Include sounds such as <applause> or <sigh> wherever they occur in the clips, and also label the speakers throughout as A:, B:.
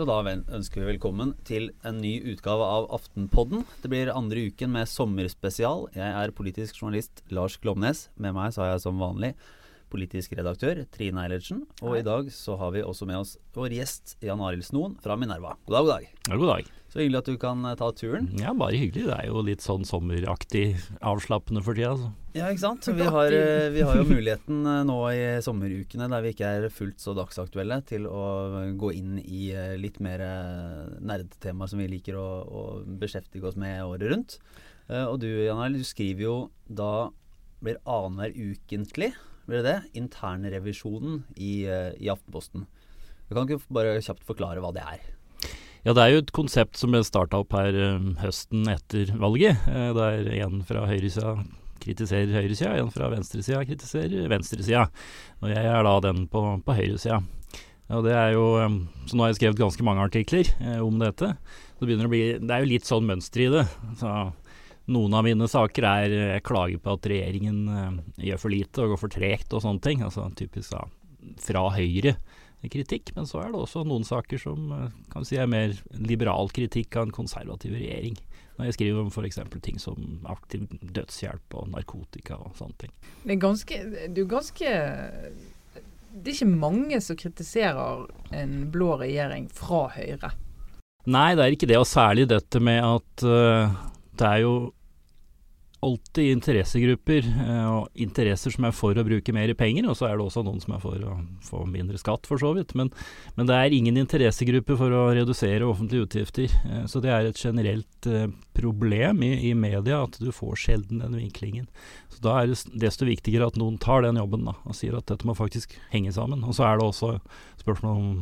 A: Så da ønsker vi velkommen til en ny utgave av Aftenpodden. Det blir andre uken med sommerspesial. Jeg er politisk journalist Lars Glomnes. Med meg så har jeg som vanlig politisk redaktør Trine Eilertsen. Og i dag så har vi også med oss vår gjest Jan Arild Snoen fra Minerva. God dag, god dag.
B: Ja, god dag.
A: Så hyggelig at du kan eh, ta turen.
B: Ja, bare hyggelig. Det er jo litt sånn sommeraktig avslappende for tida. Altså.
A: Ja, ikke sant. Vi har, eh, vi har jo muligheten eh, nå i sommerukene der vi ikke er fullt så dagsaktuelle, til å gå inn i litt mer nerdtemaer som vi liker å, å beskjeftige oss med året rundt. Eh, Og du Jan Arild, du skriver jo da blir annenhver ukentlig, blir det det? Internrevisjonen i, i Aftenposten. Du kan ikke bare kjapt forklare hva det er?
B: Ja, det er jo et konsept som ble starta opp her eh, høsten etter valget. eh, der en fra høyresida kritiserer høyresida, en fra venstresida kritiserer venstresida. Og jeg er da den på, på høyresida. Og det er jo, eh, så nå har jeg skrevet ganske mange artikler eh, om dette. Så begynner det, å bli, det er jo litt sånn mønster i det. Så noen av mine saker er eh, jeg klager på at regjeringen eh, gjør for lite og går for tregt og sånne ting. Altså typisk da fra Høyre kritikk, men så er det også noen saker som eh, kan si er mer liberal kritikk av en konservativ regjering. Når jeg skriver om f.eks. ting som aktiv dødshjelp og narkotika og sånne ting.
C: Det er ganske, du er ganske Det er ikke mange som kritiserer en blå regjering fra Høyre.
B: Nei, det er ikke det, og særlig dette med at uh, det er jo alltid interessegrupper eh, og interesser som er for å bruke mer penger, og så er det også noen som er for å få mindre skatt, for så vidt. Men, men det er ingen interessegrupper for å redusere offentlige utgifter. Eh, så det er et generelt eh, problem i, i media at du får sjelden den vinklingen. Så da er det desto viktigere at noen tar den jobben da, og sier at dette må faktisk henge sammen. Og så er det også spørsmål om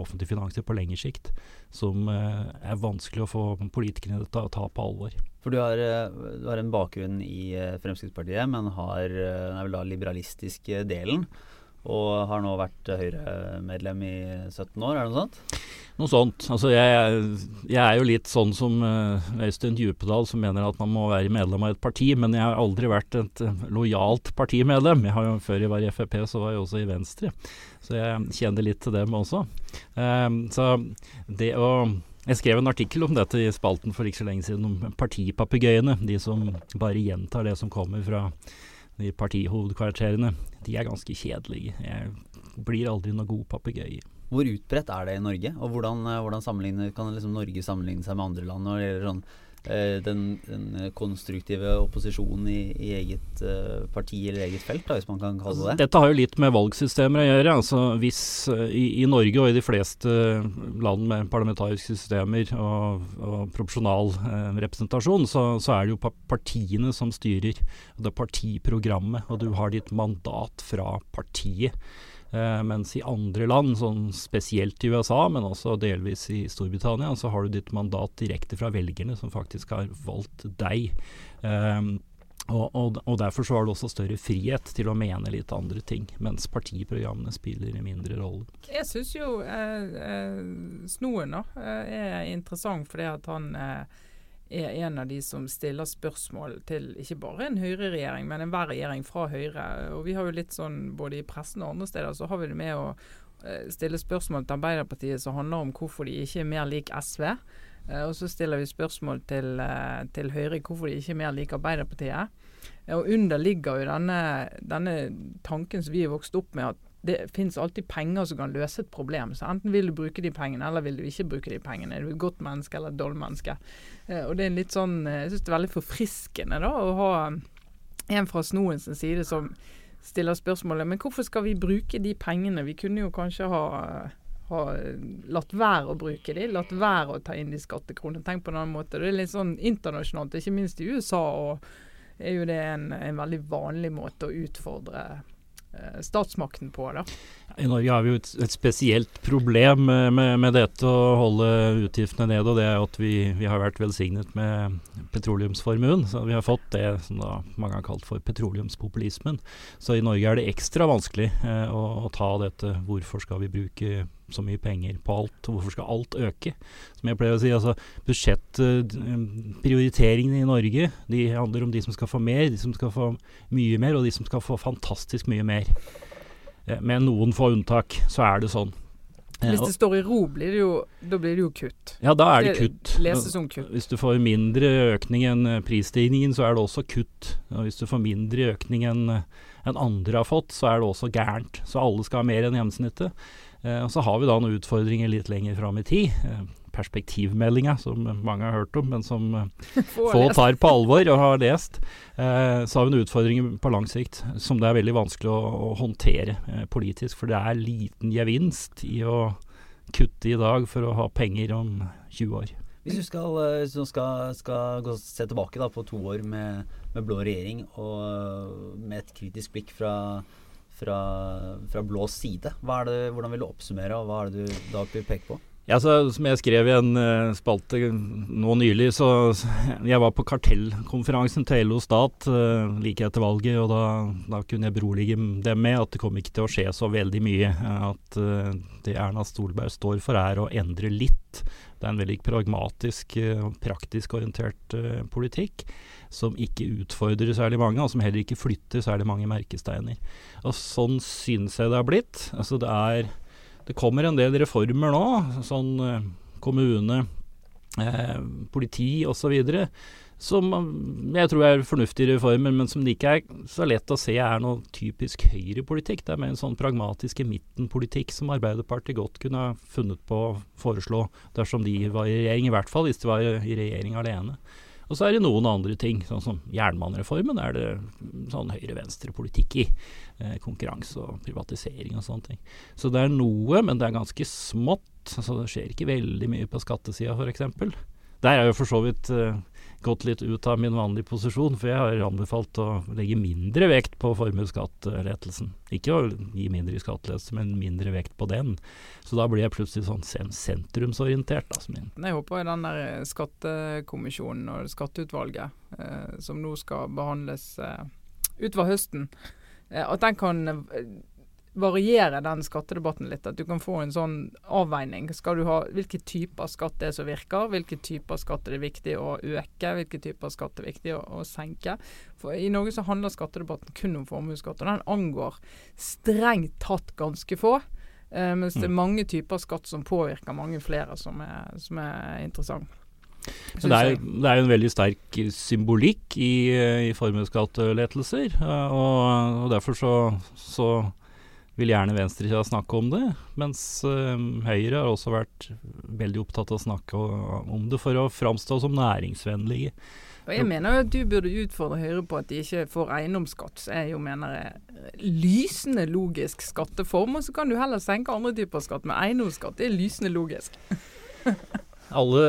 B: offentlige finanser på lengre sikt, som er vanskelig å få politikerne til å ta på alvor.
A: For du har, eh, du har en bakgrunn i eh, Fremskrittspartiet, men har eh, er vel da liberalistisk eh, delen. Og har nå vært Høyre-medlem i 17 år, er det noe sånt?
B: Noe sånt. Altså jeg, jeg er jo litt sånn som Øystein Djupedal, som mener at man må være medlem av et parti, men jeg har aldri vært et lojalt partimedlem. Jeg har jo Før jeg var i Frp, så var jeg også i Venstre, så jeg kjenner litt til dem også. Um, så det å jeg skrev en artikkel om dette i spalten for ikke så lenge siden, om partipapegøyene. De som bare gjentar det som kommer fra de partihovedkvarterene. De er ganske kjedelige. Jeg blir aldri noen god papegøye.
A: Hvor utbredt er det i Norge? Og hvordan, eh, hvordan kan liksom Norge sammenligne seg med andre land når det gjelder sånn, den, den eh, konstruktive opposisjonen i, i eget uh, parti eller eget felt, da, hvis man kan kalle det det?
B: Dette har jo litt med valgsystemer å gjøre. altså hvis eh, i, I Norge og i de fleste land med parlamentariske systemer og, og proporsjonal eh, representasjon, så, så er det jo partiene som styrer. Det er partiprogrammet, og du har ditt mandat fra partiet. Eh, mens i andre land, sånn spesielt i USA, men også delvis i Storbritannia, så har du ditt mandat direkte fra velgerne, som faktisk har valgt deg. Eh, og, og, og derfor så har du også større frihet til å mene litt andre ting, mens partiprogrammene spiller en mindre rolle.
C: Jeg syns jo eh, eh, Snoen eh, er interessant fordi at han eh, er en av de som stiller spørsmål til ikke bare en Høyre-regjering, men enhver regjering fra Høyre. Og vi har jo litt sånn både i pressen og andre steder så har vi det med å eh, stille spørsmål til Arbeiderpartiet som handler om hvorfor de ikke er mer lik SV. Eh, og så stiller vi spørsmål til, eh, til Høyre hvorfor de ikke er mer lik Arbeiderpartiet. Og under ligger jo denne, denne tanken som vi er vokst opp med, at det finnes alltid penger som kan løse et problem. Så enten vil du bruke de pengene, eller vil du ikke bruke de pengene. Er du et godt menneske eller et dårlig menneske? Eh, og det er litt sånn, eh, Jeg syns det er veldig forfriskende da, å ha en fra Snoens side som stiller spørsmålet men hvorfor skal vi bruke de pengene? Vi kunne jo kanskje ha ha latt være å bruke de, latt være å ta inn de skattekronene. Tenk på en annen måte. Det er litt sånn internasjonalt, ikke minst i USA, og er jo det en, en veldig vanlig måte å utfordre statsmakten på. da.
B: I Norge har vi jo et, et spesielt problem med, med, med dette å holde utgiftene nede, og det er at vi, vi har vært velsignet med petroleumsformuen. Så vi har fått det som da mange har kalt for petroleumspopulismen. Så i Norge er det ekstra vanskelig eh, å, å ta dette hvorfor skal vi bruke så mye penger på alt, hvorfor skal alt øke? Som jeg pleier å si, altså budsjettprioriteringene i Norge de handler om de som skal få mer, de som skal få mye mer, og de som skal få fantastisk mye mer. Eh, Med noen få unntak så er det sånn.
C: Hvis det står i ro, blir det jo, da blir det jo kutt.
B: Ja, da er det kutt.
C: Leses om kutt.
B: Hvis du får mindre økning enn prisstigningen, så er det også kutt. Og hvis du får mindre økning enn en andre har fått, så er det også gærent. Så alle skal ha mer enn gjennomsnittet. Eh, og så har vi da noen utfordringer litt lenger fram i tid. Eh, perspektivmeldinga, som mange har hørt om, men som eh, <laughs> få tar på alvor og har lest. Eh, så har vi noen utfordringer på lang sikt som det er veldig vanskelig å, å håndtere politisk. For det er liten gevinst i å kutte i dag for å ha penger om 20 år.
A: Hvis du skal, hvis du skal, skal gå, se tilbake da, på to år med, med, blå regjering og med et kritisk blikk fra, fra, fra blå side, det, hvordan vil du oppsummere, og hva er det du da vil peke på?
B: Ja, så, som jeg skrev i en uh, spalte nå nylig, så jeg var på kartellkonferansen til LO Stat uh, like etter valget, og da, da, kunne jeg berolige dem med at det kom ikke til å skje så veldig mye. At uh, det Erna Stolberg står for er å endre litt. Det er en veldig pragmatisk og praktisk orientert politikk som ikke utfordrer særlig mange, og som heller ikke flytter særlig mange merkesteiner. Og sånn synes jeg det har blitt. Altså det er det kommer en del reformer nå, sånn eh, kommune, eh, politi osv., som jeg tror er fornuftige reformer, men som det ikke er så lett å se er noe typisk høyrepolitikk. Det er mer en sånn pragmatiske midtenpolitikk som Arbeiderpartiet godt kunne ha funnet på å foreslå dersom de var i regjering, i hvert fall hvis de var i regjering alene. Og så er det noen andre ting, sånn som jernbanereformen er det sånn høyre-venstre-politikk i. Eh, konkurranse og privatisering og sånne ting. Så det er noe, men det er ganske smått. Altså det skjer ikke veldig mye på skattesida f.eks. Der er jo for så vidt eh, gått litt ut av min vanlige posisjon, for jeg har anbefalt å legge mindre vekt på formuesskattelettelsen. Ikke å gi mindre i skattelettelse, men mindre vekt på den. Så da blir jeg plutselig sånn sentrumsorientert. Da, som
C: jeg håper den der eh, skattekommisjonen og skatteutvalget eh, som nå skal behandles eh, utover høsten, eh, at den kan eh, variere den skattedebatten litt. At du kan få en sånn avveining. Skal du ha, Hvilke typer skatt det er som virker? Hvilke typer skatt er det viktig å øke? Hvilke typer skatt er viktig å, å, senke? For I Norge så handler skattedebatten kun om formuesskatt, og den angår strengt tatt ganske få. Eh, mens det er mm. mange typer skatt som påvirker mange flere, som er, som er interessant.
B: Det er, det er, jo en veldig sterk symbolikk i, i formuesskattelettelser. Og, og derfor så, så vil gjerne venstresida snakke om det, mens uh, Høyre har også vært veldig opptatt av å snakke om det for å framstå som næringsvennlige.
C: Og jeg mener jo at du burde utfordre Høyre på at de ikke får eiendomsskatt, som jeg jo mener er lysende logisk skatteform. Og så kan du heller senke andre typer skatt, men eiendomsskatt det er lysende logisk. <laughs>
B: Alle,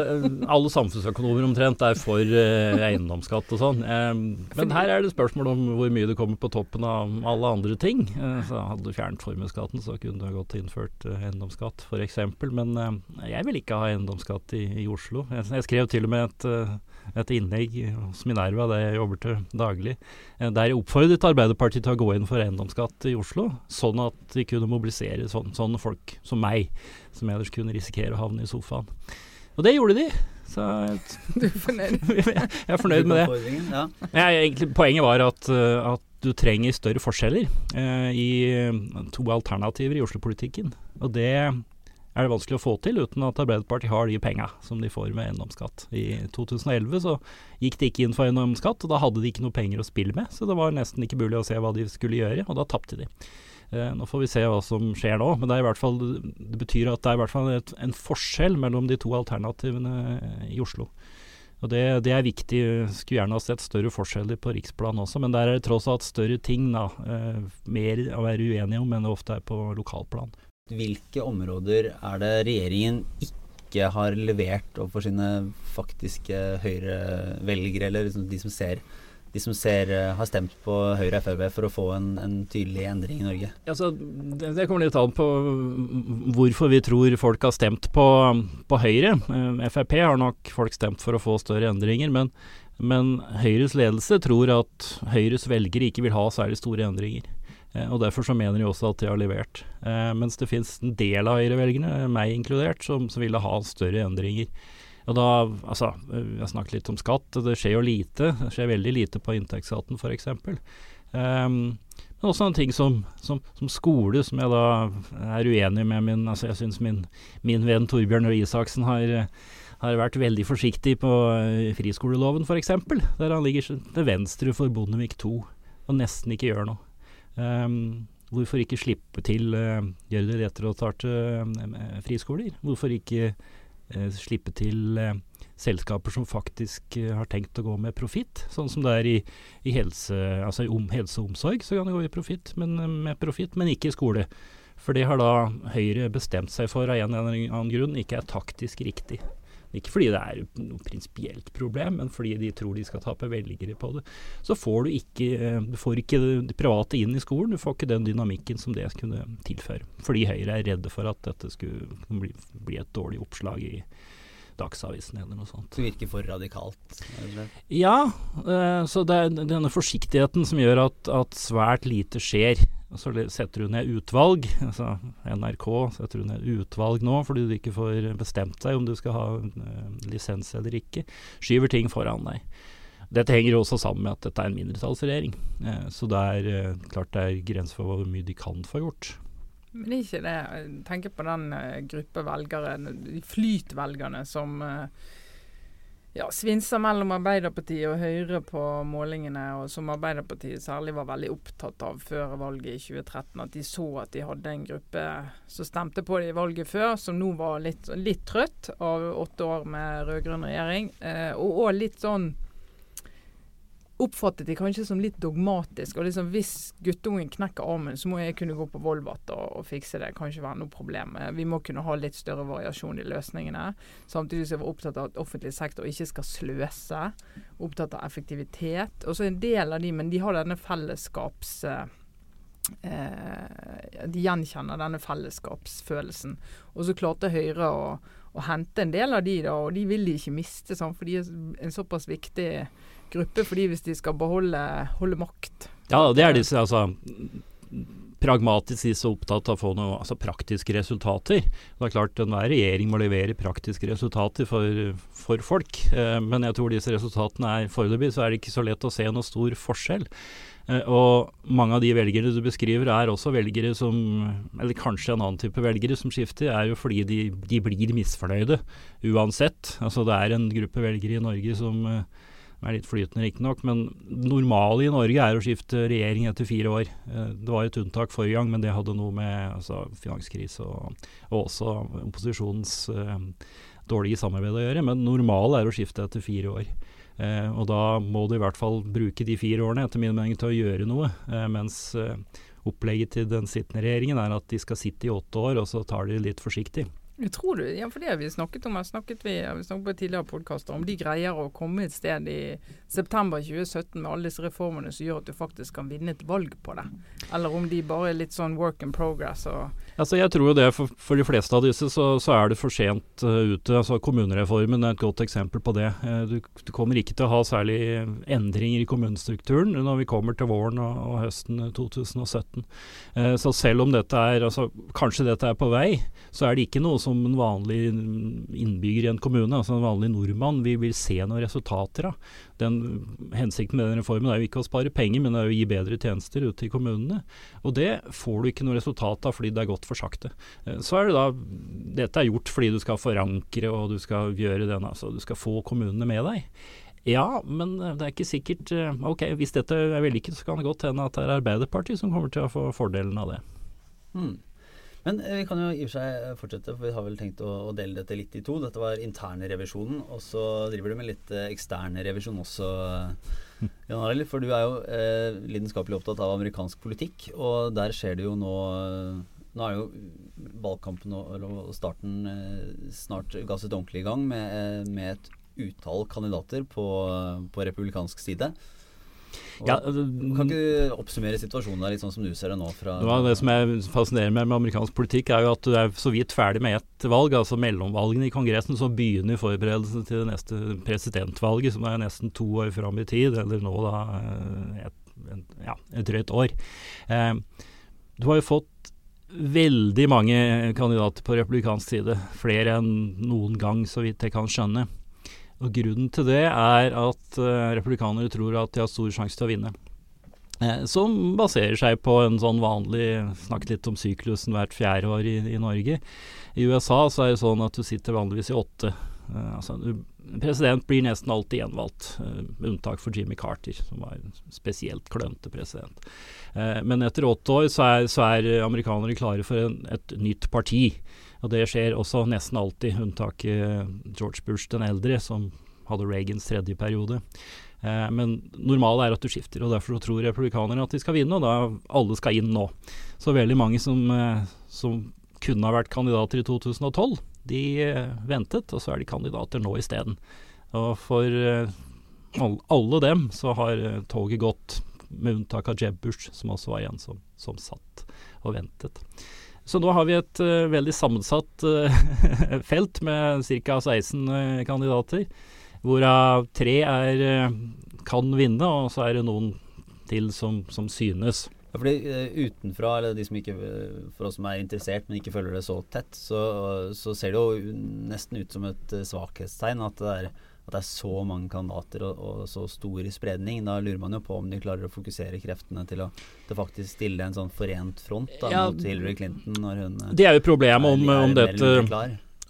B: alle, samfunnsøkonomer omtrent er for eh, eiendomsskatt og sånn. Eh, men her er det spørsmål om hvor mye det kommer på toppen av alle andre ting. Eh, så Hadde du fjernet formuesskatten, så kunne du godt innført eh, eiendomsskatt f.eks. Men eh, jeg vil ikke ha eiendomsskatt i, i Oslo. Jeg, jeg, skrev til og med et, eh, et innlegg hos Minerva, der jeg jobber til daglig, der jeg oppfordret Arbeiderpartiet til å gå inn for eiendomsskatt i Oslo, sånn at de kunne mobilisere sånne, sånne folk som meg, som ellers kunne risikere å havne i sofaen. Og det gjorde de. Så <laughs>
C: du er fornøyd? <laughs>
B: jeg er fornøyd med det. Ja. Jeg, egentlig, poenget var at, eh, at, du trenger større forskjeller eh, i eh, to alternativer i Oslo-politikken. Og det er det vanskelig å få til uten at Arbeiderpartiet har de penga som de får med eiendomsskatt. I 2011 så gikk de ikke inn for eiendomsskatt, og da hadde de ikke noe penger å spille med. Så det var nesten ikke mulig å se hva de skulle gjøre, og da tapte de. Eh, nå får vi se hva som skjer nå, men det, fall, det betyr at det er i hvert fall et, en forskjell mellom de to alternativene i Oslo. Og det, det, er viktig. Skulle gjerne ha sett større forskjeller på riksplan også, men der er det tross alt større ting da, eh, mer å være uenige om enn det ofte er på lokalplan.
A: Hvilke områder er det regjeringen ikke har levert overfor sine faktiske høyrevelgere, eller liksom de som ser de som ser, eh, har stemt på Høyre og Frp for å få en, en tydelig endring i Norge?
B: Altså, det, det, kommer litt an på hvorfor vi tror folk har stemt på, på Høyre. Eh, Frp har nok folk stemt for å få større endringer, men, men Høyres ledelse tror at Høyres velgere ikke vil ha særlig store endringer. Eh, og Derfor så mener de også at de har levert. mens det finnes en del av Høyre-velgerne, meg inkludert, som, som ville ha større endringer. Og da, altså, Vi har snakket litt om skatt. Det skjer jo lite. Det skjer veldig lite på inntektsskatten f.eks. Um, men også en ting som, som, som, skole, som jeg da er uenig med min altså Jeg syns min, min, venn Torbjørn Røe Isaksen har, har, vært veldig forsiktig på uh, friskoleloven f.eks., der han ligger til venstre for Bondevik II og nesten ikke gjør noe. Um, hvorfor ikke slippe til uh, lettere å starte uh, friskoler? Hvorfor ikke slippe til selskaper som faktisk uh, har tenkt å gå med profitt. Sånn som det er i, i helse, altså om, helse og omsorg, så kan det gå i profitt, men, eh, med profitt, men ikke i skole. For det har da Høyre bestemt seg for av en eller annen grunn ikke er taktisk riktig. Ikke fordi det er noe prinsipielt problem, men fordi de tror de skal tape velgere på det. Så får du ikke, eh, du får ikke det private inn i skolen. Du får ikke den dynamikken som det kunne tilføre. Fordi Høyre er redde for at dette skulle bli, bli et dårlig oppslag i, Dagsavisen eller noe sånt.
A: Det virker for radikalt?
B: Ja, uh, så det er denne forsiktigheten som gjør at, at svært lite skjer. Så setter du ned utvalg, <laughs> altså NRK setter du ned utvalg nå fordi du ikke får bestemt deg om du skal ha uh, lisens eller ikke. Skyver ting foran deg. Dette henger også sammen med at dette er en mindretallsregjering. Uh, så det er klart det er grenser for hvor mye de kan få gjort.
C: Men ikke det. Tenk på den uh, gruppe velgere, de flytvelgerne som uh, ja, svinser mellom Arbeiderpartiet og Høyre på målingene, og som Arbeiderpartiet særlig var veldig opptatt av før valget i 2013. At de så at de hadde en gruppe som stemte på det i valget før, som nå var litt, litt trøtt av åtte år med rød-grønn regjering. Eh, og, og litt sånn oppfattet de kanskje som litt dogmatisk. og liksom Hvis guttungen knekker armen, så må jeg kunne gå på Volvat og, og, fikse det. Kan ikke være noe problem. Vi må kunne ha litt større variasjon i løsningene. Samtidig som jeg var opptatt av at offentlig sektor ikke skal sløse. Opptatt av effektivitet. Og så en del av de, men de har denne fellesskaps... Eh, de gjenkjenner denne fellesskapsfølelsen. Og så klarte Høyre å, å, hente en del av de, da, og de vil de ikke miste, sånn, for de er en såpass viktig gruppe for de hvis de skal beholde holde makt.
B: Ja, det er disse altså pragmatisk så opptatt av å få noe altså praktiske resultater. Det er klart Enhver regjering må levere praktiske resultater for, for folk. Eh, men jeg tror disse resultatene er foreløpig så er det ikke så lett å se noe stor forskjell. Eh, og mange av de velgerne du beskriver er også velgere som, eller kanskje en annen type velgere som skifter, er jo fordi de, de blir misfornøyde uansett. Altså det er en gruppe velgere i Norge som eh, er litt flytende riktignok, men normale i Norge er å skifte regjering etter fire år. Eh, det var et unntak forrige gang, men det hadde noe med altså, finanskrise og, og, også opposisjonens uh, dårlige samarbeid å gjøre. Men normalt er å skifte etter fire år. Uh, og da må du i hvert fall bruke de fire årene etter min mening til å gjøre noe. Uh, mens opplegget til den sittende regjeringen er at de skal sitte i åtte år, og så tar de litt forsiktig.
C: Jeg tror du, ja, for det har vi snakket om, snakket vi, vi snakket på tidligere podkaster, om de greier å komme et sted i september 2017 med alle disse reformene som gjør at du faktisk kan vinne et valg på det. Eller om de bare er litt sånn work in progress. Og
B: altså, jeg tror jo det for, for, de fleste av disse så, så er det for sent uh, ute. Altså, kommunereformen er et godt eksempel på det. Uh, du, du, kommer ikke til å ha særlig endringer i kommunestrukturen når vi kommer til våren og, og høsten 2017. Uh, så selv om dette er, altså, kanskje dette er på vei, så er det ikke noe som en vanlig innbygger i en kommune, altså en vanlig nordmann, vi vil se noen resultater av. Den, hensikten med den reformen er jo ikke å spare penger, men det er å gi bedre tjenester ut til kommunene. Og det får du ikke noe resultat av fordi det er gått for sakte. Eh, så er det da Dette er gjort fordi du skal forankre og du skal gjøre den, altså du skal få kommunene med deg. Ja, men det er ikke sikkert eh, Ok, hvis dette er vellykket, så kan det godt hende at det er Arbeiderpartiet som kommer til å få fordelen av det.
A: Hmm. Men eh, vi kan jo i og for seg fortsette, for vi har vel tenkt å, å dele dette litt i to. Dette var interne revisjonen, og så driver du med litt eh, eksterne revisjon også, <laughs> Jan Arild. For du er jo eh, lidenskapelig opptatt av amerikansk politikk, og der skjer det jo nå Nå er jo valgkampen og, starten eh, snart gasset ordentlig i gang med, eh, med et utall kandidater på, på republikansk side. Ja, altså, kan ikke du oppsummere situasjonen der litt sånn som du ser det nå? Fra
B: det, det som er fascinerer meg med amerikansk politikk, er jo at du er så vidt ferdig med ett valg, altså mellomvalgene i Kongressen, så begynner forberedelsene til det neste presidentvalget, som er nesten to år fram i tid, eller nå da eh, et, ja, et drøyt år. Eh, du har jo fått veldig mange kandidater på republikansk side, flere enn noen gang, så vidt jeg kan skjønne. Og Grunnen til det er at uh, republikanere tror at de har stor sjanse til å vinne. Eh, som baserer seg på en sånn vanlig Snakket litt om syklusen hvert fjerde år i, i Norge. I USA så er det sånn at du sitter vanligvis i åtte. Eh, altså, president blir nesten alltid gjenvalgt, uh, unntak for Jimmy Carter, som var en spesielt klønete president. Men etter åtte år så er, så er amerikanere klare for en, et nytt parti. Og det skjer også nesten alltid, unntak uh, George Bush den eldre, som hadde Reagans tredje periode. Eh, men normalt er at du skifter, og derfor tror republikanerne at de skal vinne, og da alle skal inn nå. Så veldig mange som, eh, som kunne ha vært kandidater i 2012, de eh, ventet, og så er de kandidater nå isteden. Og for alle dem så har toget gått, med unntak av Jeb Bush, som også var en som, som satt og ventet. Så nå har vi et uh, veldig sammensatt uh, <laughs> felt med ca. 16 uh, kandidater hvorav tre er, eh, kan vinne, og så er det noen til som, som synes.
A: Ja, fordi Utenfra, eller de som ikke, for oss som er interessert, men ikke følger det så tett, så, så ser det jo nesten ut som et svakhetstegn at det, er, at det er så mange kandidater og, og, så stor spredning. Da lurer man jo på om de klarer å fokusere kreftene til å til faktisk stille en sånn forent front da, ja, mot Hillary Clinton når hun
B: Det er jo problemet om, om dette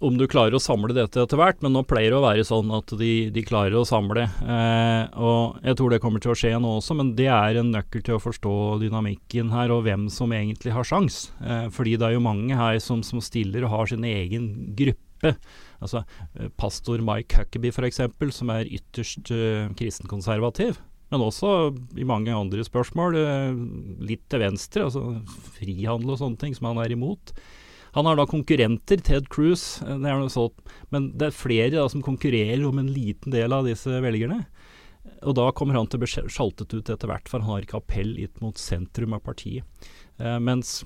B: om du klarer å samle dette etter hvert, men nå pleier det å være sånn at de, de klarer å samle. Eh, og Jeg tror det kommer til å skje nå også, men det er en nøkkel til å forstå dynamikken her, og hvem som egentlig har sjans. Eh, fordi det er jo mange her som, som stiller og har sin egen gruppe. Altså eh, Pastor Mike Huckabee f.eks., som er ytterst uh, kristenkonservativ. Men også i mange andre spørsmål, uh, litt til venstre, altså frihandel og sånne ting, som han er imot. Han har da konkurrenter, Ted Cruz, eh, det sånt, men det er flere da, som konkurrerer om en liten del av disse velgerne. Og da kommer han til å bli sjaltet ut etter hvert, for han har ikke appell gitt mot sentrum av partiet. Eh, mens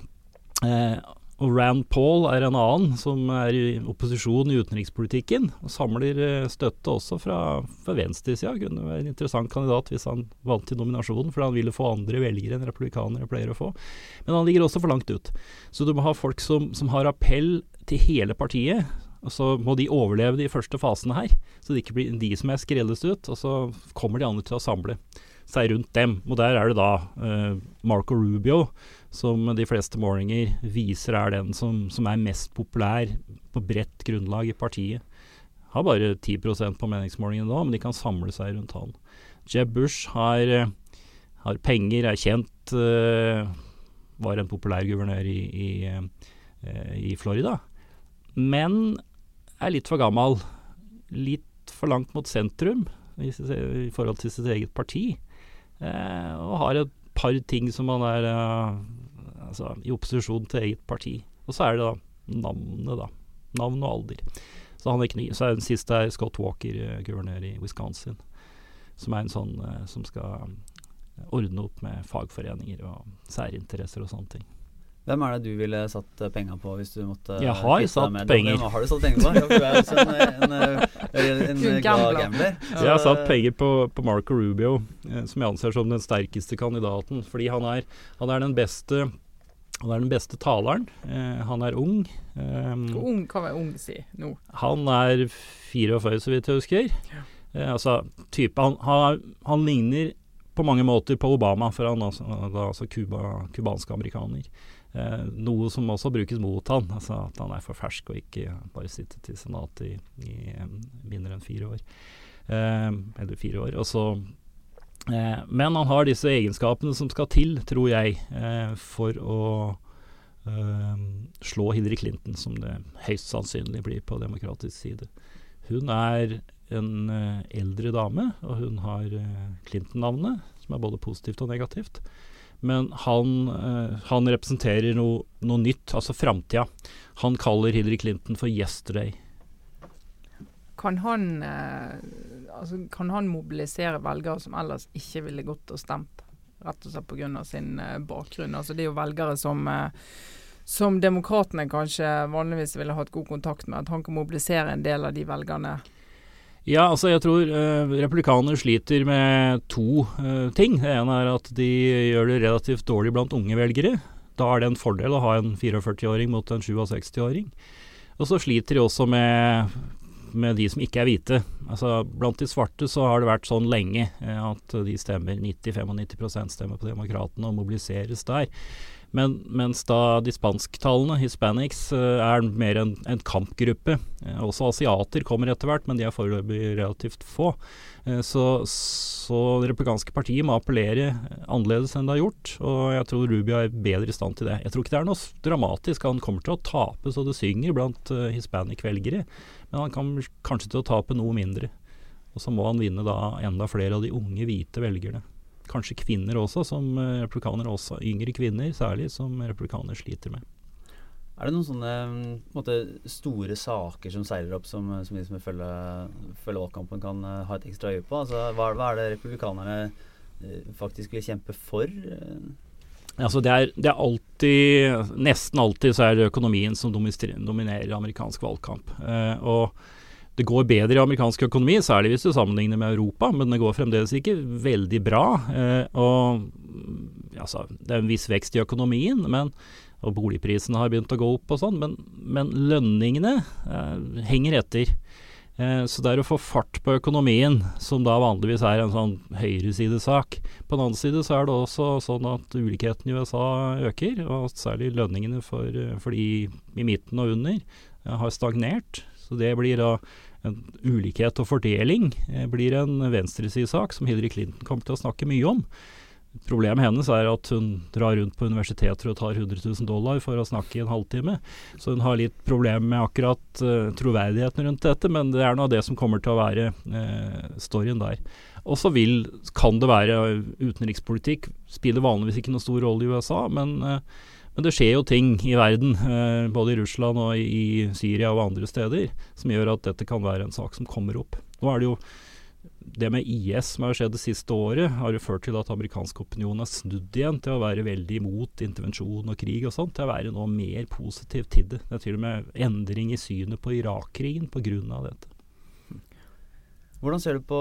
B: eh, og Rand Paul er en annen som er i opposisjon i utenrikspolitikken. Og samler eh, støtte også fra, fra venstresida. Kunne være en interessant kandidat hvis han vant til nominasjonen, for han ville få andre velgere enn republikanere pleier å få. Men han ligger også for langt ut. Så du må ha folk som, som har appell til hele partiet. Og så må de overleve de første fasene her, så det ikke blir de som er skrelles ut. Og så kommer de andre til å samle seg rundt dem. Og der er det da uh, Marco Rubio som de fleste målinger viser er den som, som er mest populær på bredt grunnlag i partiet. Har bare 10% på meningsmålingene nå, men de kan samle seg rundt han. Jeb Bush har, har penger, er kjent, uh, var en populær guvernør i, i, uh, i, Florida. Men er litt for gammel. Litt for langt mot sentrum i, i forhold til sitt eget parti. Uh, og har et par ting som han er altså, i opposisjon til eget parti. Og så er det da navnet, da. Navn og alder. Så han er ikke ny. Så er den siste er Scott Walker, eh, guvernør i Wisconsin. Som er en sånn uh, som skal ordne opp med fagforeninger og særinteresser og sånne ting.
A: Hvem er det du ville satt penga på hvis du måtte
B: Jeg har satt penger.
A: Hva har du satt penger på? Ja, du er også en, en, en, en <laughs> glad gambler.
B: Jeg har satt penger på, på Marco Rubio, eh, som jeg anser som den sterkeste kandidaten. Fordi han er, han er den beste han er den beste taleren. Eh, han er ung.
C: Um, Hvor ung kan være ung si nå?
B: Han er 44, så vidt jeg husker. Ja. Eh, altså, type, han, han, han, ligner på mange måter på Obama, for han altså, altså cubansk amerikaner. Eh, noe som også brukes mot han, altså at han er for fersk og ikke bare sitter til senatet i, i mindre enn fire år. Eh, eller fire år. Og så Eh, men han har disse egenskapene som skal til, tror jeg, eh, for å eh, slå Hillary Clinton, som det høyst sannsynlig blir på demokratisk side. Hun er en eh, eldre dame, og hun har eh, Clinton-navnet, som er både positivt og negativt. Men han, eh, han representerer noe, noe nytt, altså framtida. Han kaller Hillary Clinton for 'yesterday'.
C: Kan han altså, kan han mobilisere velgere som ellers ikke ville gått og stemt, rett og slett pga. sin uh, bakgrunn? Altså, det er jo velgere som uh, som demokratene kanskje vanligvis ville hatt god kontakt med, at han kan mobilisere en del av de velgerne?
B: Ja, altså jeg tror uh, republikanere sliter med to uh, ting. Det ene er at de gjør det relativt dårlig blant unge velgere. Da er det en fordel å ha en 44-åring mot en 67-åring. Og så sliter de også med med de som ikke er hvite. Altså, blant de svarte så har det vært sånn lenge eh, at de stemmer 90-95 stemmer på Demokratene og mobiliseres der. Men, mens da de spansktalende, hispanics, eh, er mer en, en kampgruppe. Eh, også asiater kommer etter hvert, men de er foreløpig relativt få. Så, så det republikanske partiet må appellere annerledes enn det har gjort. Og jeg tror Rubio er bedre i stand til det. Jeg tror ikke det er noe dramatisk. Han kommer til å tape så det synger blant uh, hispanic-velgere, men han kan kanskje til å tape noe mindre. Og så må han vinne da enda flere av de unge, hvite velgerne kanskje kvinner også, som eh, republikanere også. Yngre kvinner særlig, som republikanere sliter med.
A: Er det noen sånne mm, måte, store saker som seiler opp, som, som de som følger, følger valgkampen, kan uh, ha et ekstra øye på? Altså, hva, hva, er det republikanerne faktisk vil kjempe for?
B: Altså det, er, det er alltid Nesten alltid så er det økonomien som dominerer amerikansk valgkamp. Eh, og det går bedre i amerikansk økonomi, særlig hvis du sammenligner med Europa, men det går fremdeles ikke veldig bra. Eh, og altså, Det er en viss vekst i økonomien, men, og boligprisene har begynt å gå opp og sånn, men, men, lønningene eh, henger etter. Eh, så det er å få fart på økonomien, som da vanligvis er en sånn høyresidesak. På den annen side så er det også sånn at ulikheten i USA øker, og særlig lønningene for, for de i midten og under eh, har stagnert. Så det blir da en ulikhet og fordeling eh, blir en venstresidesak som Hillary Clinton kommer til å snakke mye om. Problemet hennes er at hun drar rundt på universiteter og tar 100 000 dollar for å snakke i en halvtime. Så hun har litt problemer med akkurat uh, troverdigheten rundt dette, men det er nå det som kommer til å være uh, storyen der. Og så kan det være utenrikspolitikk. Spiller vanligvis ikke noen stor rolle i USA, men uh, men det skjer jo ting i verden, både i Russland og i, Syria og andre steder, som gjør at dette kan være en sak som kommer opp. Nå er det jo det med IS som har skjedd det siste året, har jo ført til at amerikansk opinion har snudd igjen til å være veldig imot intervensjon og krig og sånt, til å være nå mer positiv til det. Det er til og med endring i synet på Irak-krigen pga. dette.
A: Hvordan ser du på,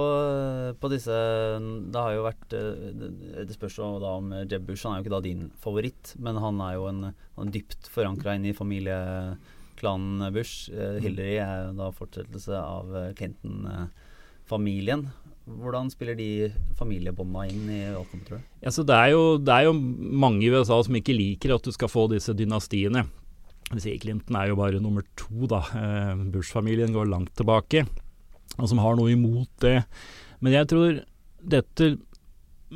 A: på, disse Det har jo vært eh, Det spørs jo da om Jeb Bush. Han er jo ikke da din favoritt, men han er jo en, en dypt forankra inn i familieklanen Bush. Eh. Hillary er jo da fortsettelse av eh, Clinton-familien. Hvordan spiller de familiebånda inn i valgkampen, tror du?
B: Ja, det, er jo, det, er jo, mange i USA som ikke liker at du skal få disse dynastiene. Clinton er jo bare nummer to, da. Bush-familien går langt tilbake og som har noe imot det. Men jeg tror dette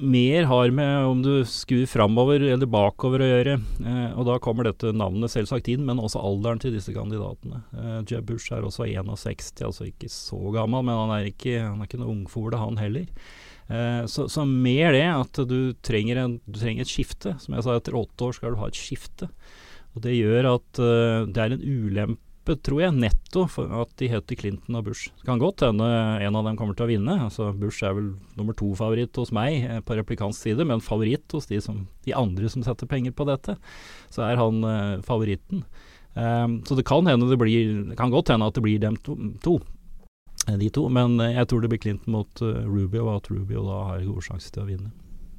B: mer har med om du skur framover eller bakover å gjøre. Eh, og da kommer dette navnet selvsagt inn, men også alderen til disse kandidatene. Eh, Jeb Bush er også 61, altså ikke så gammel, men han er ikke, han er ikke noe ungfole, han heller. Eh, så, så, mer det at du trenger, en, du trenger, et skifte. Som jeg sa, etter åtte år skal du ha et skifte. Og Det gjør at uh, det er en ulempe tror jeg, netto for at de heter Clinton og Bush. Det kan godt hende en av dem kommer til å vinne. Altså Bush er vel nummer to-favoritt hos meg eh, på replikansk side, men favoritt hos de, som, de, andre som setter penger på dette. Så er han eh, favoritten. Um, så det kan, hende det, blir, det kan godt hende at det blir dem to, to eh, de to. Men jeg tror det blir Clinton mot Rubio, og at Rubio da har gode sjanser til å vinne.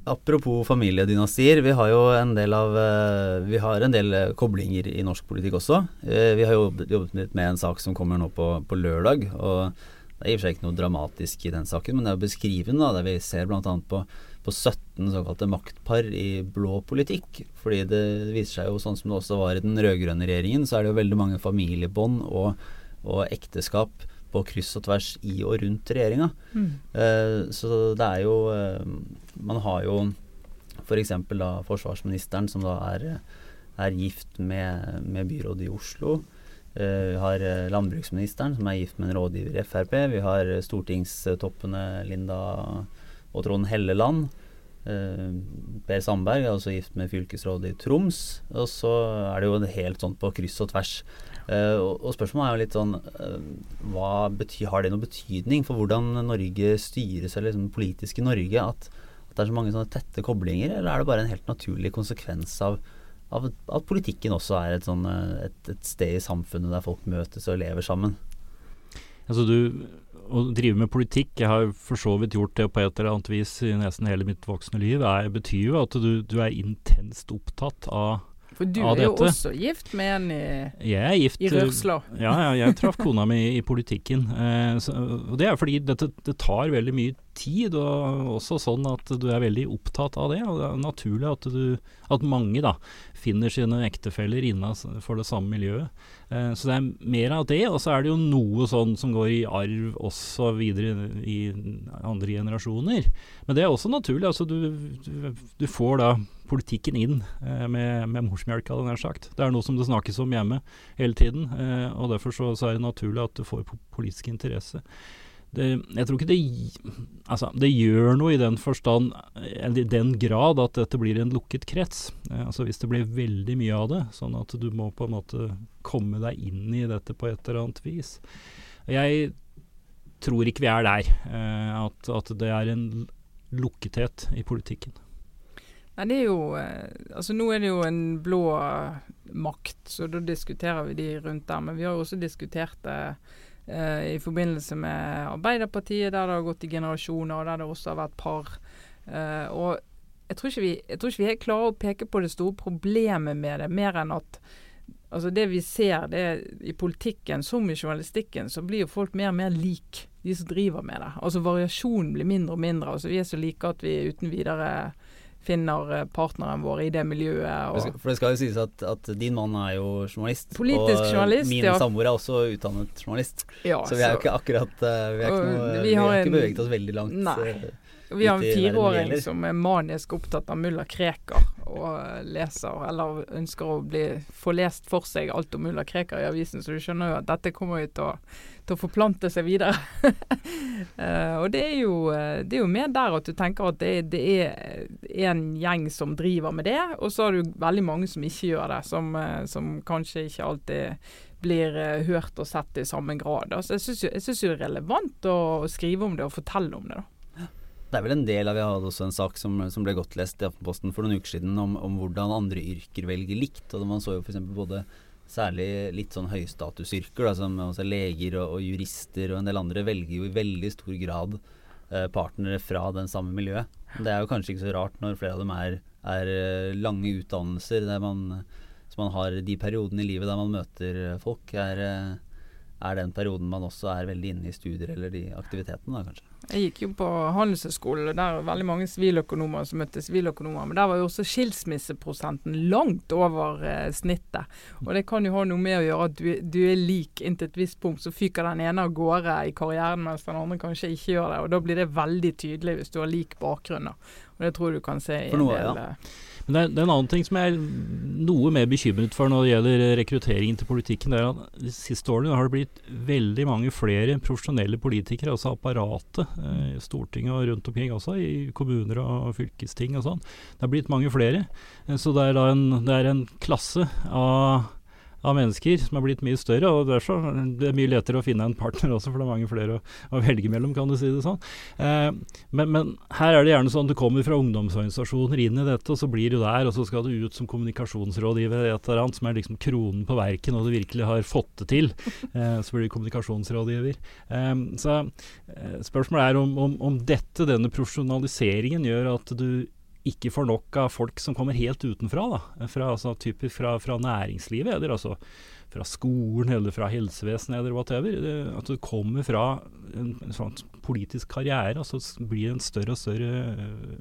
A: Apropos familiedynastier. Vi har jo en del av eh, Vi har en del eh, koblinger i norsk politikk også. Eh, vi har jobbet, jobbet litt med en sak som kommer nå på, på lørdag. og Det er i og for seg ikke noe dramatisk i den saken, men det er jo beskrivende. Der vi ser bl.a. På, på 17 såkalte maktpar i blå politikk. Fordi det viser seg jo sånn som det også var i den rød-grønne regjeringen, så er det jo veldig mange familiebånd og, og ekteskap på kryss og tvers i og rundt regjeringa. Mm. Eh, så det er jo eh, man har jo f.eks. For da forsvarsministeren som da er, er gift med, med, byrådet i Oslo. Uh, vi har eh, landbruksministeren som er gift med en rådgiver i Frp. Vi har stortingstoppene Linda og Trond Helleland. Per Sandberg er også gift med fylkesrådet i Troms. Og så er det jo helt sånn på kryss og tvers. Uh, og, spørsmålet er jo litt sånn hva betyr, Har det noen betydning for hvordan Norge styres, eller liksom politiske Norge, at det er så mange sånne tette koblinger, eller er det bare en helt naturlig konsekvens av, av at politikken også er et, sånn, eh, et, et, sted i samfunnet der folk møtes og lever sammen?
B: Altså du, Å drive med politikk, jeg har for så vidt gjort det på et eller annet vis i nesten hele mitt voksne liv, er, betyr jo at du, du er intenst opptatt av
C: For du er jo også gift med en i,
B: Jeg er gift
C: i Rørsla.
B: Ja, ja, jeg traff <laughs> kona mi i politikken. Eh, så, og det er fordi dette, det tar veldig mye tid, og også sånn at du er veldig opptatt av det. Og det er naturlig at, du, at mange da finner sine ektefeller innenfor det samme miljøet. Eh, så det er mer av det, og så er det jo noe sånn som går i arv også videre i andre generasjoner. Men det er også naturlig. altså Du, du, du får da politikken inn eh, med, med morsmelka, nær sagt. Det er noe som det snakkes om hjemme hele tiden, eh, og derfor så, så er det naturlig at du får politisk interesse. Det, jeg tror ikke det Altså, det gjør noe i den forstand, eller i den grad at dette blir en lukket krets. Eh, altså Hvis det blir veldig mye av det, sånn at du må på en måte komme deg inn i dette på et eller annet vis. Jeg tror ikke vi er der, at, at det er en lukkethet i politikken.
C: Nei, det er jo eh, Altså nå er det jo en blå eh, makt, så da diskuterer vi de rundt der. Men vi har jo også diskutert det eh, i forbindelse med Arbeiderpartiet, der det har gått i generasjoner, og der det også har vært par. Eh, og jeg tror, vi, jeg tror ikke vi helt klarer å peke på det store problemet med det, mer enn at altså det vi ser det er i politikken som i journalistikken, så blir jo folk mer og mer lik de som driver med det. Altså Variasjonen blir mindre og mindre. altså Vi er så like at vi uten videre finner eh, partneren vår i det miljøet.
A: For det
C: Og,
A: skal, jo sies at, at din mann er jo journalist.
C: Politisk
A: og
C: journalist,
A: min
C: ja.
A: samboer er også utdannet journalist.
C: ja,
A: så vi er jo ikke akkurat eh, Vi, er ikke noe,
C: vi
A: vi,
C: har
A: har ikke beveget oss veldig langt.
C: Nei. Vi har en fireåring som er manisk opptatt av mulla Krekar, og eh, leser, eller ønsker å bli, få lest for seg alt om mulla Krekar i avisen, så du skjønner jo at dette kommer jo til å, til å forplante seg videre. uh, <laughs> og det er, jo, eh, det er jo mer der at du tenker at det, det er en gjeng som driver med det, og så har du veldig mange som ikke gjør det, som, som kanskje ikke alltid blir hørt og sett i samme grad. Altså, jeg syns jo, synes jo det er relevant å skrive om det og fortelle om det. da.
A: Det er vel en del av Vi hadde også en sak som, som ble godt lest i Aftenposten for noen uker siden om, om hvordan andre yrker velger likt. Og Man så jo f.eks. både særlig litt sånn høystatusyrker, da, som altså leger og, og jurister og en del andre velger jo i veldig stor grad eh, partnere fra den samme miljøet. Det er jo kanskje ikke så rart når flere av dem er, er eh, lange utdannelser, der man, så man har de periodene i livet der man møter folk, er, eh, er den perioden man også er veldig inne i studier eller de aktivitetene, da kanskje.
C: Jeg gikk jo på Handelshøyskolen, der er veldig mange siviløkonomer som møtte siviløkonomer. Men der var jo også skilsmisseprosenten langt over eh, snittet. Og det kan jo ha noe med å gjøre at du, du er lik inntil et visst punkt. Så fyker den ene av gårde i karrieren, mens den andre kanskje ikke gjør det. Og da blir det veldig tydelig hvis du har lik bakgrunn. Og det tror du kan se i en del
A: ja.
B: Men det er, det er en annen ting som jeg er noe mer bekymret for når det gjelder rekrutteringen til politikken. Det er at De siste årene har det blitt veldig mange flere profesjonelle politikere, altså apparatet, eh, Stortinget og rundt omkring også, i kommuner og fylkesting og sånn. Det har blitt mange flere. Eh, Så det er da en, det er en klasse av av mennesker som er blitt mye større, og derfor det er mye lettere å finne en partner også, for det er mange flere å, å velge mellom, kan du si det sånn. Eh, men, men her er det gjerne sånn du kommer fra ungdomsorganisasjoner inn i dette, og så blir du der, og så skal du ut som kommunikasjonsrådgiver et eller annet som er liksom kronen på verket når du virkelig har fått det til. <laughs> Eh, så blir du kommunikasjonsrådgiver. Eh, så eh, spørsmålet er om, om, om dette, denne profesjonaliseringen, gjør at du ikke får nok av folk som kommer helt utenfra. Da. Fra, altså, typisk fra, fra næringslivet, eller altså fra skolen eller fra helsevesenet eller whatever. At du kommer fra en, en sånn politisk karriere, og så altså, blir det en større og større uh,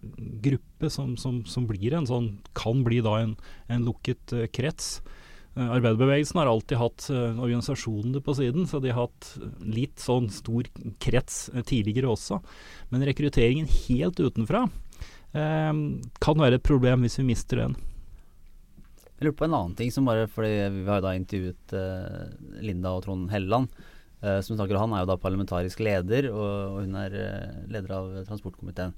B: gruppe som, som, som blir en sånn Kan bli da en, en lukket uh, krets. Eh, Arbeiderbevegelsen har alltid hatt organisasjonene på siden, så de har hatt litt sånn stor krets tidligere også. Men rekrutteringen helt utenfra kan være et problem hvis vi mister den.
A: Jeg lurer på en annen ting som bare fordi Vi har da intervjuet eh, Linda og Trond Helleland. eh, som snakker, Han er jo da parlamentarisk leder, og, og hun er eh, leder av transportkomiteen.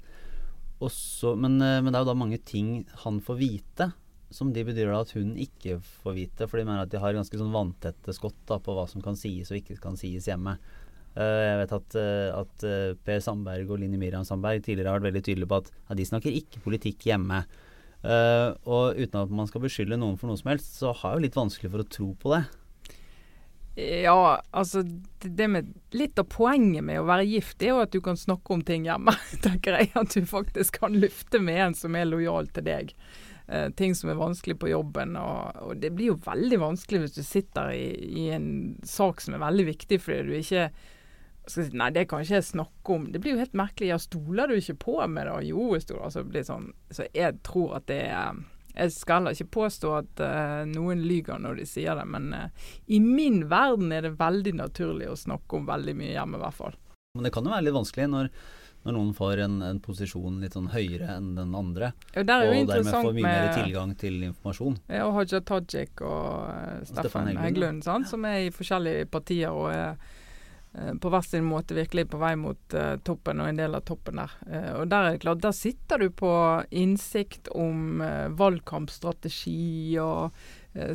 A: Også, men, eh, men det er jo da mange ting han får vite, som de bedyrer at hun ikke får vite. For de mener at de har ganske sånn vanntette skott da, på hva som kan sies og ikke kan sies hjemme. Eh, jeg vet at, eh, at eh, Per Sandberg og Linni Miriam Sandberg tidligere har vært veldig tydelige på at ja, de snakker ikke politikk hjemme. Og uten at man skal beskylde noen for noe som helst, så har jeg jo litt vanskelig for å tro på det.
C: Ja, altså det med Litt av poenget med å være gift er jo at du kan snakke om ting hjemme, <laughs> tenker jeg. At du faktisk kan lufte med en som er lojal til deg. eh, ting som er vanskelig på jobben. Og, og, det blir jo veldig vanskelig hvis du sitter i, i en sak som er veldig viktig fordi du ikke si, Nei, det kan ikke jeg snakke om. Det blir jo helt merkelig. Ja, stoler du ikke på meg da? Jo, jeg stoler. Altså, det sånn, så jeg tror at det er jeg skal heller ikke påstå at uh, noen lyver når de sier det, men uh, i min verden er det veldig naturlig å snakke om veldig mye hjemme, i hvert fall.
A: Men det kan jo være litt vanskelig når når noen får en, en, posisjon litt sånn høyere enn den andre. Og dermed får mye mer tilgang til informasjon.
C: Ja, og Haja Tajik og uh, Steffen Heggelund, som er i forskjellige partier og er på hver sin måte virkelig på vei mot uh, toppen og en del av toppen der. og Der er det klart, der sitter du på innsikt om valgkampstrategi og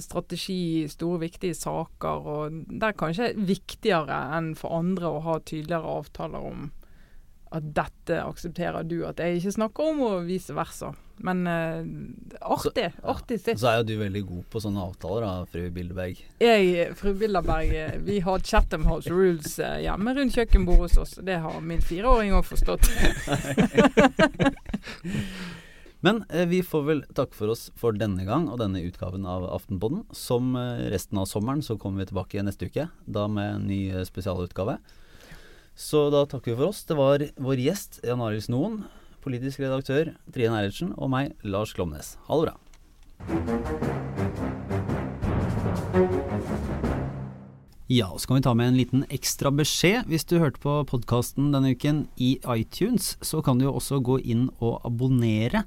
C: strategi i store, viktige saker. og Det er kanskje viktigere enn for andre å ha tydeligere avtaler om at dette aksepterer du at jeg ikke snakker om, og vice versa. Men uh, artig. Så, artig sitt.
A: Så er jo du veldig god på sånne avtaler da, fru Bilderberg.
C: Jeg, fru Bilderberg, eh, vi har Chatham House Rules uh, hjemme rundt kjøkkenbordet hos oss. Det har min fireåring òg forstått. <laughs>
A: Men eh, vi får vel takke for oss for denne gang og denne utgaven av Aftenpodden. Som resten av sommeren så kommer vi tilbake neste uke, da med en ny spesialutgave. Så da takker vi for oss. Det var vår gjest Jan Arild Snoen, politisk redaktør Trine Eilertsen og meg, Lars Klomnes. Ha det bra. Ja, så kan vi ta med en liten ekstra beskjed. Hvis du hørte på podkasten denne uken i iTunes, så kan du jo også gå inn og abonnere